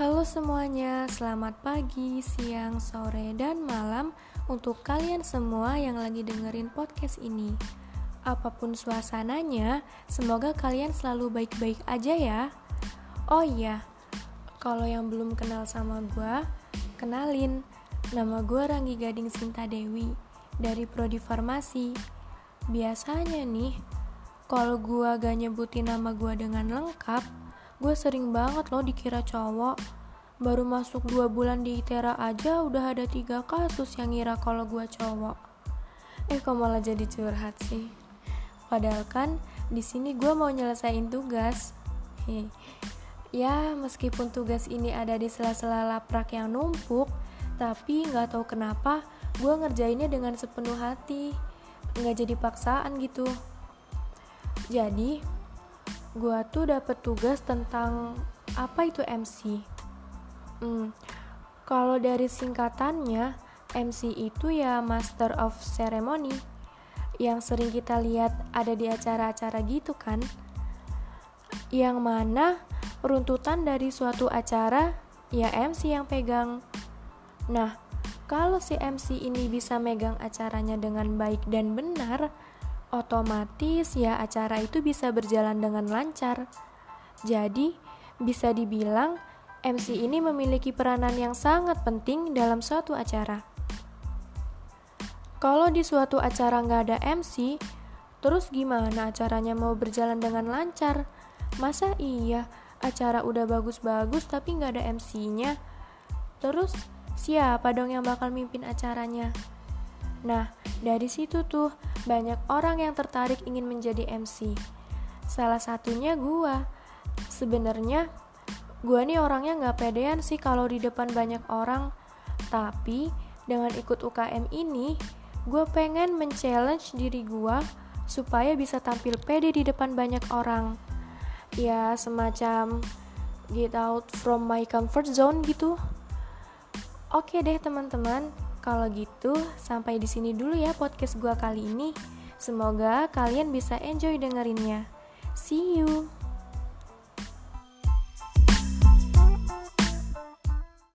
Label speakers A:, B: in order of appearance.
A: Halo semuanya, selamat pagi, siang, sore, dan malam untuk kalian semua yang lagi dengerin podcast ini. Apa pun suasananya, semoga kalian selalu baik-baik aja ya. Oh iya, kalau yang belum kenal sama gue, kenalin, nama gue Ranggi Gading Sinta Dewi dari Prodi Farmasi. Biasanya nih, kalau gue gak nyebutin nama gue dengan lengkap, Gue sering banget loh dikira cowok. Baru masuk dua bulan di ITERA aja udah ada tiga kasus yang ngira kalau gue cowok. Eh kok malah jadi curhat sih? Padahal kan di sini gue mau nyelesain tugas. Hei. Ya, meskipun tugas ini ada di sela-sela laprak yang numpuk, tapi nggak tahu kenapa gue ngerjainnya dengan sepenuh hati, nggak jadi paksaan gitu. Jadi, Gua tuh dapet tugas tentang apa itu MC. Hmm, kalau dari singkatannya, MC itu ya Master of Ceremony yang sering kita lihat ada di acara-acara gitu kan. Yang mana runtutan dari suatu acara ya MC yang pegang. Nah, kalau si MC ini bisa megang acaranya dengan baik dan benar, otomatis ya acara itu bisa berjalan dengan lancar. Jadi, bisa dibilang MC ini memiliki peranan yang sangat penting dalam suatu acara. Kalau di suatu acara nggak ada MC, terus gimana acaranya mau berjalan dengan lancar? Masa iya acara udah bagus-bagus tapi nggak ada MC-nya? Terus siapa dong yang bakal mimpin acaranya? Nah, dari situ tuh banyak orang yang tertarik ingin menjadi MC. Salah satunya gua. Sebenarnya gua nih orangnya nggak pedean sih kalau di depan banyak orang. Tapi dengan ikut UKM ini, gue pengen men-challenge diri gue supaya bisa tampil pede di depan banyak orang. Ya, semacam get out from my comfort zone gitu. Oke deh teman-teman, kalau gitu, sampai di sini dulu ya podcast gua kali ini. Semoga kalian bisa enjoy dengerinnya. See you.